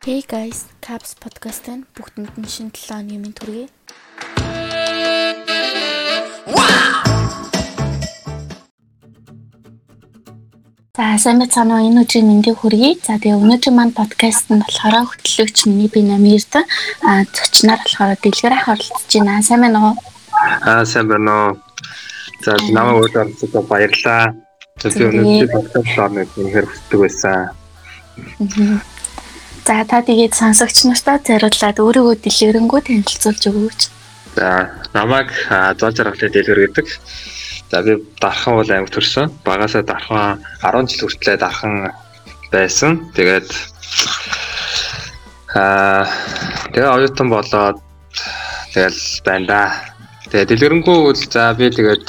Hey guys, Caps podcast-ын бүгдэнд нь шинэ 7 оны минь төргий. За сайн байцгаана уу энэ өдрийн мэндийг хүргэе. За тэгээ өнөөдрийн маань подкаст нь болохоор хөтлөгч миний би Намирт а зочноор болохоор дэлгэр ах оролцож байна. Сайн байна уу? Аа сайн байна уу. За намайг урд оролцоход баярлалаа. За би өнөөдөр подкаст орно гэхээр хүсдэг байсан. За та тэгээд сонсогч нартай зориуллаад өөрийгөө дэлгэрэнгүй танилцуулж өгөөч. За намайг зол жаргалтай дэлгэр гэдэг. За би дархан бол аймаг төрсөн. Багасаа дархан 10 жил хүртлээр дархан байсан. Тэгээд аа тэгээ оюутан болоод тэгэл байна да. Тэгээ дэлгэрэнгүй бол за би тэгээд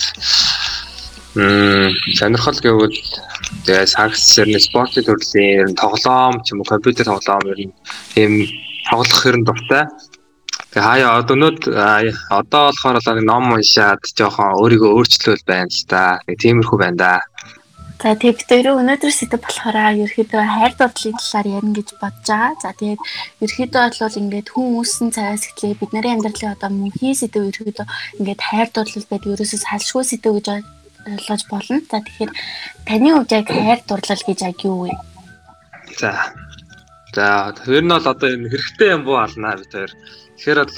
м сонирхол гэвэл тэгээ сакс ширны спортын төрлийн ер нь тоглоом ч юм уу компьютер тоглоом ер нь тийм тоглох ер нь дуртай. Тэгээ хаяа өнөөд одоо болохоор л ном уншаад жоохон өөрийгөө өөрчлөөл байна л да. Тэгээ тиймэрхүү байна да. За тэгээ бид өөрөө өнөөдөр сэдв болохоор ерөөхдөө хайр дурлалын талаар ярина гэж бодож байгаа. За тэгээд ерөөхдөө бол ингээд хүн үүссэн цагаас эхлээ бид нарын амьдралын одоо мөнхийн сэдв ерөөхдөө ингээд хайр дурлал байдаг ерөөсөө салшгүй сэдв гэж ойлгож болно. За тэгэхээр таны хувьд яг хайр дурлал гэж яг юу вэ? За. За ер нь бол одоо энэ хэрэгтэй юм буу алнаа бид хоёр. Тэгэхээр бол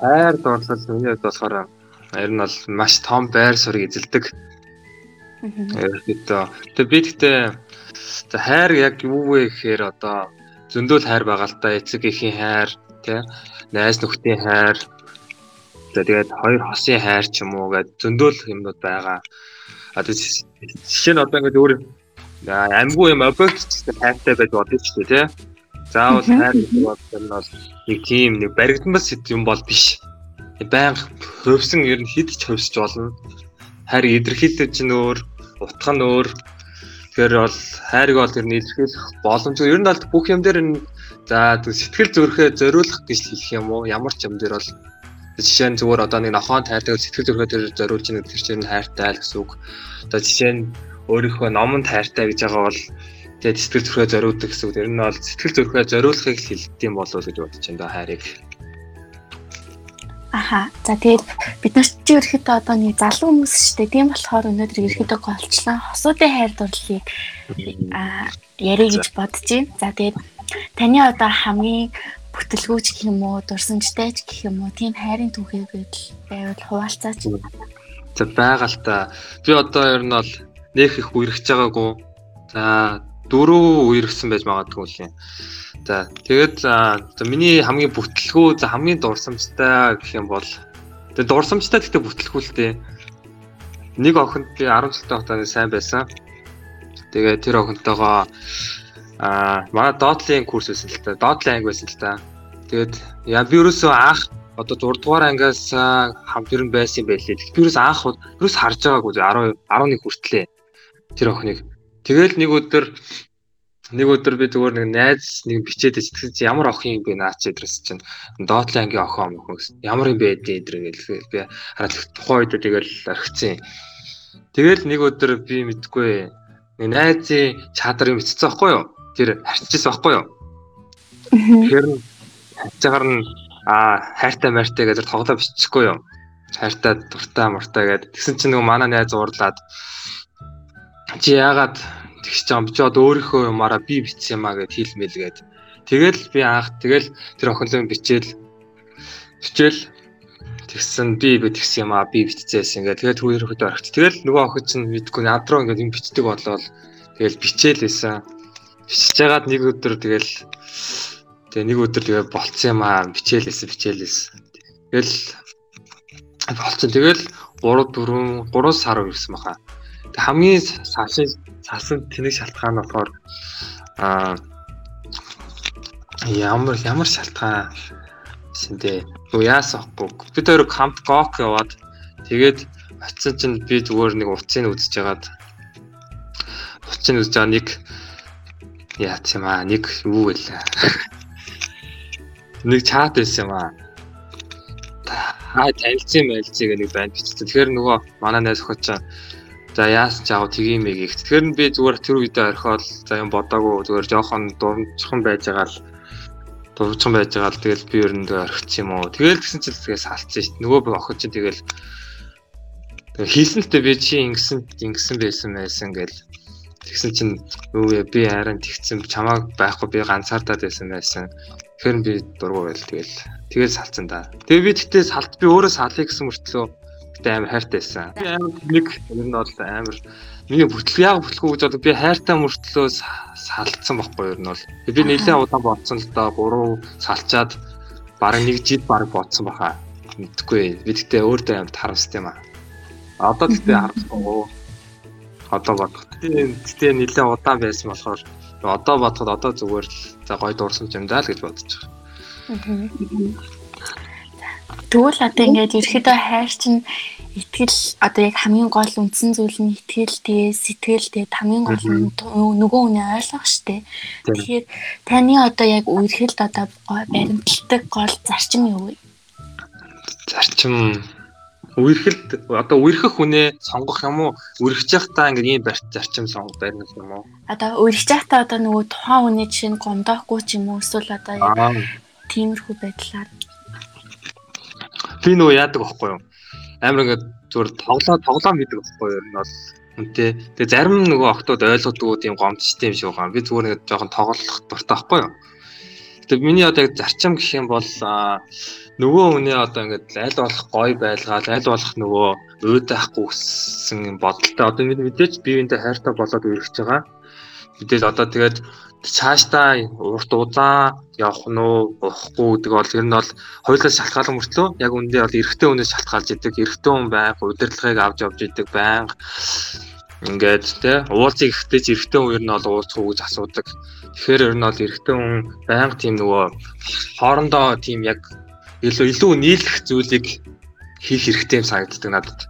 хайр дурлал миний хувьд болохоор ер нь бол маш том байр суурийг эзэлдэг. Аа. Тэгээ би гэхдээ хайр яг юу вэ гэхээр одоо зөндөл хайр байгаа л да. Эцэг эхийн хайр, тий? Найз нөхдийн хайр. Тэгээд хоёр хосын хайр ч юм уу гэдэг зөндөл юмнууд байгаа. Одоо жишээ нь одоо ингээд өөр амьгүй юм объект гэсэн хайртай байж бодож ч тий? Заавал хайр гэдэг бол энэ бол нэг тийм нэг баригдмал юм бол биш. Баян хөвсөн ер нь хид ч хөвсөж болно. Хайр идэрхийлэл чинь өөр, утга нь өөр. Тэгэхээр бол хайрыг бол ер нь илэрхийлэх боломжгүй. Ер нь бол бүх юм дээр нь за сэтгэл зүрхээ зориулах гэж хэлэх юм уу? Ямар ч юм дээр бол жишээ нь зүгээр одоо нэг нохоон тайртай сэтгэл зүрхээ тэр зориулж нэг тэр чинь хайртай л гэсэн үг. Одоо жишээ нь өөрийнхөө номонд хайртай гэж байгаа бол тэгээд сэтгэл зүрхээ зориулдаг гэсэн үг. Тэр нь бол сэтгэл зүрхээ зориулахыг л хэлдэг юм болов уу гэж бодож байна да хайрыг. Аха. За тэгээд бид нар чи ерөөхдөө одоо нэг залуу хүмүүс шүү дээ. Тийм болохоор өнөөдөр ерөөхдөө голчлон хосуудын хайр дурлалыг аа ярих гэж бодож байна. За тэгээд таны одоо хамгийн бүтлгүүч гэх юм уу, дурсамжтай ч гэх юм уу, тийм хайрын түүхээ байвал хуваалцаач. За байгаа л та. Би одоо ер нь бол нэх их үерхэж байгаагүй. За дөрөв үерхсэн байж магадгүй л юм. За тэгээд за миний хамгийн бүтлгүү за хамгийн дурсамжтай гэх юм бол тэгээд дурсамжтай гэхдээ бүтлгүүлтэй. Нэг охинд би 10 жилтэй хатаа сайн байсан. Тэгээд тэр охинтойгоо аа манай доотлын курс байсан л та. Доотлын анги байсан л та. Тэгээд яа би ерөөсөө анх одоо 6 дугаар ангиас хамт ер нь байсан байлээ. Би ерөөс анх ерөөс харж байгаагүй 10 11 хүртлээ тэр охиныг. Тэгэл нэг өдөр нэг өдөр би зүгээр нэг найз нэг бичээд итгэж чи ямар охин юм бэ наач эдрээс чинь доотлын ангийн охин охин. Ямар юм бэ эдэр гэл би хараад тухайн үед тэгэл орхицсан. Тэгэл нэг өдөр би мэдгүй нэг найзын чадар юм бичсэн байхгүй юу? Тэр харьцчихсан байхгүй юу? Тэр хацаагаар нь а хайртай мартай гэдэг тоглоо бичихгүй юу? Хайртай дуртай муртай гэдэг. Тэгсэн чинь нөгөө манай найз уурлаад чи яагаад тэгж юм чи одоо өөрийнхөө юмараа би бичсэн юмаа гэд хэлмэлгээд тэгэл би анх тэгэл тэр охинлоо бичээл бичээл тэгсэн би би тэгсэн юмаа би биччихсэн ингээд тэгээд түүгээр хөдөө орхич тэгэл нөгөө охин чинь мэдгүй над руу ингээд юм бичдэг болоод тэгэл бичээл байсан бичиж байгаад нэг өдөр тэгэл тэгээ нэг өдөр тэгээ болцсон юмаа бичээлээсэн бичээлээс тэгэл болцсон. Тэгэл 3 4 3 сар үрсэн баха. Хамгийн сашин сасан тэнэг шалтгаан нь болохоор аа ямар ямар шалтгаан? Шиндээ юу яасан ахгүй бид хоёр камп гок яваад тэгээд очисон чинь би зүгээр нэг утсыг үзэж хагаад утсыг үзэж байгаа нэг яац юм аа нэг юу вэ нэг чат байсан юм аа аа танилцсан мэлцэг нэг банд бичсэн тэгэхээр нөгөө манай найз охид чинь За яасан ч аав тгиймээ гэх. Тэгэхээр би зүгээр тэр үедээ орхиол за юм бодоагүй зүгээр жоохон дурамчхан байж байгаа л дурчхан байж байгаа л тэгэл би ер нь орхиц юм уу. Тэгэл гэсэн чинь тэгээ салцсан шүү дээ. Нөгөө би охин чинь тэгэл хийсэн л дээ би чи ингэсэн ингэсэн байсан байсан гэл тэгсэн чинь юу би харин тэгсэн чамааг байхгүй би ганцаардаад байсан байсан. Тэгэхээр би дургу байл тэгэл тэгэл салцсан да. Тэгээ би тэгтээ салт би өөрөө салъя гэсэн мөртлөө тэгтээ амар хайртай байсан. Би амар нэг ер нь бол амар миний бүтлэг яг бүтлэхгүй гэж бодог би хайртай мөртлөө салцсан байхгүй ер нь бол. Би нэлээд удаан бодсон л доо 3 салчаад бараг нэг жил бараг бодсон баха. Мэдхгүй. Би тэгтээ өөртөө амар тарамстай юм аа. Одоо тэгтээ харахгүй. Одоо бодох. Тэгтээ нэлээд удаан байсан болохоор одоо бодоход одоо зүгээр л за гой дуурсан юм даа л гэж бодож байгаа. Тэгвэл одоо ингээд ерөөхдөө хайр чинь итгэл одоо яг хамгийн гол үндсэн зүйл нь итгэл тэгээ сэтгэл тэгээ хамгийн гол нь нөгөө үнэ ойлгох штэ. Тэгэхээр таны одоо яг үерхэлд одоо баримтлагдаг гол зарчим юу вэ? Зарчим үерхэлд одоо үерхэх хүнээ сонгох юм уу? Үерхэж явахдаа ингээд ийм барьц зарчим сонгох баримт юм уу? Одоо үерхэж явахдаа одоо нөгөө тухайн хүний жишээ нь гомдоохгүй ч юм уу эсвэл одоо тиймэрхүү байдлаар би нөгөө яадаг байхгүй юу? Амар ингээд зүгээр тоглоо тоглоо мэддэг байхгүй юу? Энэ бол үнтэй. Тэгээ зарим нөгөө охтууд ойлгодгүй тийм гомдчтэй юм шиг байгаа. Би зүгээр ингээд жоохон тоглох дуртай байхгүй юу? Тэгээ миний одоо яг зарчим гэх юм бол нөгөө хүний одоо ингээд аль болох гой байлгаал аль болох нөгөө уйдахгүй гэсэн бодолтой. Одоо мэдээж биеиндээ хайртай болоод үргэж байгаа. Мэдээж одоо тэгээд цаашдаа урт удаан явах нь уу уухгүй гэдэг бол ер нь бол хоёулаас шалтгаалan мөртлөө яг үндэ бол эрэгтэй хүнээс шалтгаалж идэг эрэгтэй хүн байнга удирдлагыг авч явж идэг байнга. Ингээд те уулзыг ихтэй ч эрэгтэй хүн ер нь бол уулзах уу гэж асуудаг тэгэхээр ер нь бол эрэгтэй хүн байнга тийм нөгөө хоорондоо тийм яг илүү илүү нийлэх зүйлийг хийх хэрэгтэй юм санагддаг надад.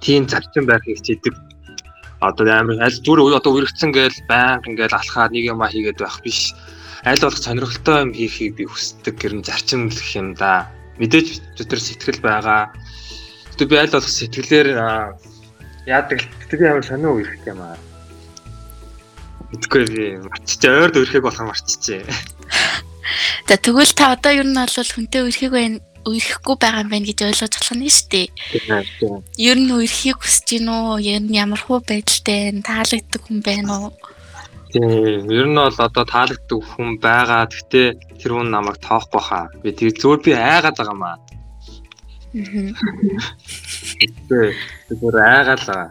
Тийм зарчим байх хэрэгтэй одоо амар аль зүгээр одоо үргэлжсэн гээл байнга ингээл алхаад нэг юм хийгээд байх биш. Аль болох сонирхолтой юм хийхийг би хүсдэг гэрн зарчим гэх юм да. Мэдээж дотор сэтгэл байгаа. Тэгтээ би аль болох сэтгэлээр яадаг тэгтээ амар сонио үрэх юм аа Мэдгүй би марччихээ ойрд өрхийг болох марччихээ. За тэгвэл та одоо ер нь бол хүнтэй өрхийг байна үерхэхгүй байгаа юм байна гэж ойлгож болох нь шүү дээ. Ер нь үерхийг хүсэж гин үү? Ер нь ямар хуу байдалтай таалагддаг хүн байна уу? Тийм, ер нь бол одоо таалагддаг хүн байгаа. Гэхдээ тэр хүн намайг тоохгүй хаа. Би тэр зөвөр би айгаад байгаа маа. Тэгээ зөвөр айгаад байгаа.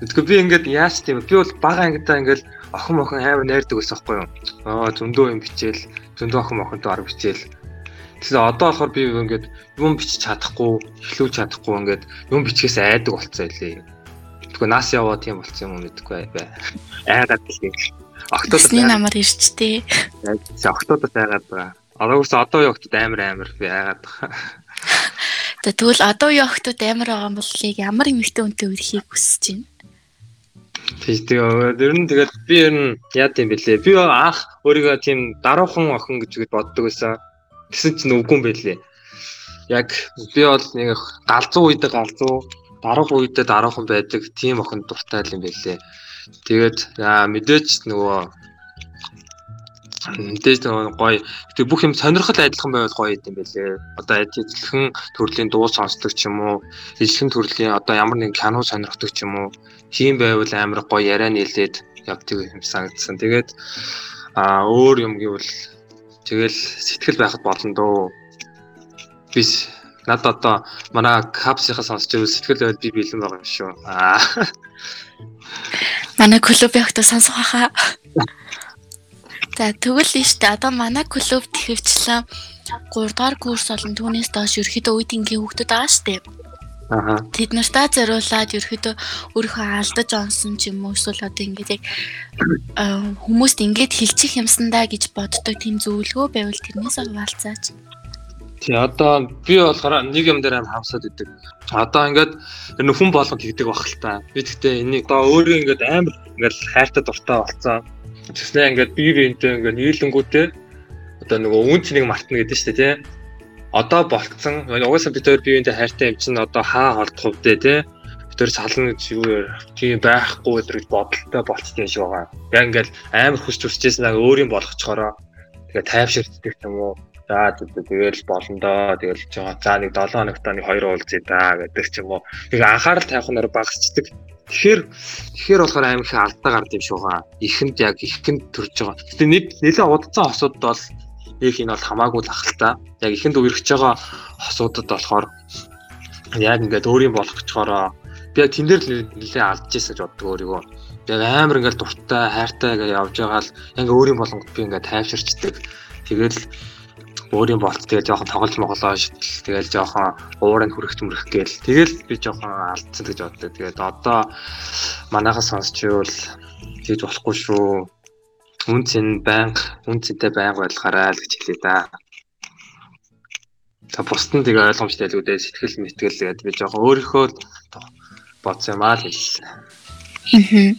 Тэгэхгүй би ингээд яаж тийм би бол бага ангидаа ингээд охин охин амар найрдаг байсан байхгүй юу? Аа зөндөө юм бичээл, зөндөө охин охинтой ар бичээл Тэгэхээр одоо болохоор би ингээд юм бичиж чадахгүй, эхлүүлж чадахгүй ингээд юм бичгээс айдаг болцсон илээ. Тэгвэл нас яваа тийм болцсон юм мэдгүй бай. Айгаад л Октодод намар ирчтэй. Октодод айгаад байгаа. Одоо үс одоо октод амар амар би айгаад байгаа. Тэгвэл одоо октод амар байгаа юм бол ямар эмэгтэй үнтэй үрхийг хүсэж байна? Тийм тэгээ ер нь тэгээд би ер нь яа гэм бэлээ. Би анх өөрийгөө тийм даруухан охин гэж боддог байсан. Тэгсэн чинь үгүй юм байлээ. Яг би бол нэг галзуу үед галзуу, даруух үед даруухан байдаг тийм охин дуртай юм байлээ. Тэгээд мэдээж нөгөө мэдээж гоё. Тэг бүх юм сонирхол адилхан байвал гоё юм байлээ. Одоо адилхан төрлийн дуу сонсдог ч юм уу, ижлэхэн төрлийн одоо ямар нэгэн кино сонирхдаг ч юм уу, тийм байвал амар гоё яриа нийлээд явдаг юм санагдсан. Тэгээд а өөр юм гэвэл Тэгэл сэтгэл байхад болно дөө. Биш. Над одоо манай капсийнхаа сонсч байвал сэтгэл байвал би бэлэн байгаа юм шүү. Аа. Манай клуб явахдаа сонсох хаа. За тэгвэл нь штэ одоо манай клуб тэхвчлэн 3 дугаар курс болон түүнээс доош ерөөхдөө үеийнгийн хүүхдүүд байгаа штэ. Аа. Тэд нартаа зориулаад ерөөхдөө өөрийнхөө алдаж онсон ч юм уу эсвэл одоо ингээд яг хүмүүст ингээд хилчих юмсандаа гэж боддог тийм зөвлөгөө байвал тэрнээс хаваалцаач. Тий одоо би болохоор нэг юм дээр аим хавсаад идэг. Одоо ингээд энэ хүн болгонд хийдэг бах л та. Би гэхдээ энийг одоо өөрөө ингээд амар ингээд хайртай дуртай болцсон. Тэснэ ингээд бие биентэй ингээд нийлэнгүүтээ одоо нөгөө үн цэнийг мартна гэдэг чинь тий одоо болцсон угаасаа бид хоёр биеиндээ хайртай юм чинь одоо хаа холдох вэ те тэр сална гэж юу тийм байхгүй гэж бодолтой болцсон шиг байгаа. Яг ингээл амар хүсч хүсчээс нэг өөрийн болгочхороо тэгээ тайвширддаг юм уу. За тэгэл болно доо тэгэл жоо за нэг 7 хоногт нэг хоёр уулзъя да гэдэг ч юм уу. Тэг анхаарал тавих нэр багасчдаг. Тэгэхээр тэгэхээр болохоор амар их алдаа гард юм шиг байгаа. Ихэнд яг ихэнд төрж байгаа. Гэтэ нэг нэлээд удацсан хосууд бол их энэ бол хамаагүй л ахaltaа. Яг ихэнд үерхэж байгаа хосуудад болохоор яг ингээд өөрийн болох гэчоороо би яг тэн дээр л нэлээ алдчихсан гэж боддог өөрийгөө. Яг амар ингээд дуртай, хайртай гэж явж байгаа л яг өөрийн болонгод би ингээд тайвширчдаг. Тэгэл өөрийн болт тэгэл жоохон тоглож моголоо шидэл тэгэл жоохон уурын хүрэх мөрөх гээл тэгэл би жоохон алдсан гэж боддог. Тэгээд одоо манайхаас сонсчвол тэгж болохгүй шүү. Үн цэн байнга үн цэнтэй байнга байлгаарай л гэж хэлээ да. За бусдын тэгээ ойлгомжтой л үүдээ сэтгэл мэтгэл гэдэг би жоохон өөрийнхөө бодсон юм аа л хэлсэн. Аа.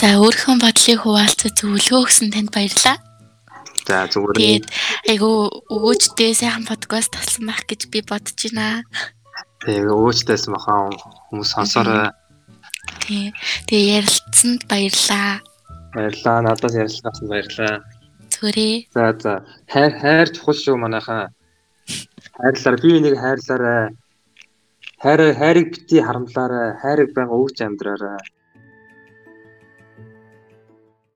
За өөрийнхөө бодлыг хуваалцаж зөвлөгөө өгсөн танд баярлалаа. За зүгээр. Тэгээд айгу өвөөчтэй сайхан подкаст талсан байх гэж би бодож байна. Тэгээ өвөөчтэйсэн бахан хүмүүс сонсороо. Тий. Тэгээ ярилцсанд баярлалаа. Баярлалаа. Надаас ярилцлагаас баярлалаа. Зүгээрээ. За за. Хайр хайр чухал шүү манайхаа. Хайрлаарай. Би энийг хайрлаарай. Хайр хайрыг бити харамлаарай. Хайрыг байнга өвч амьдраарай.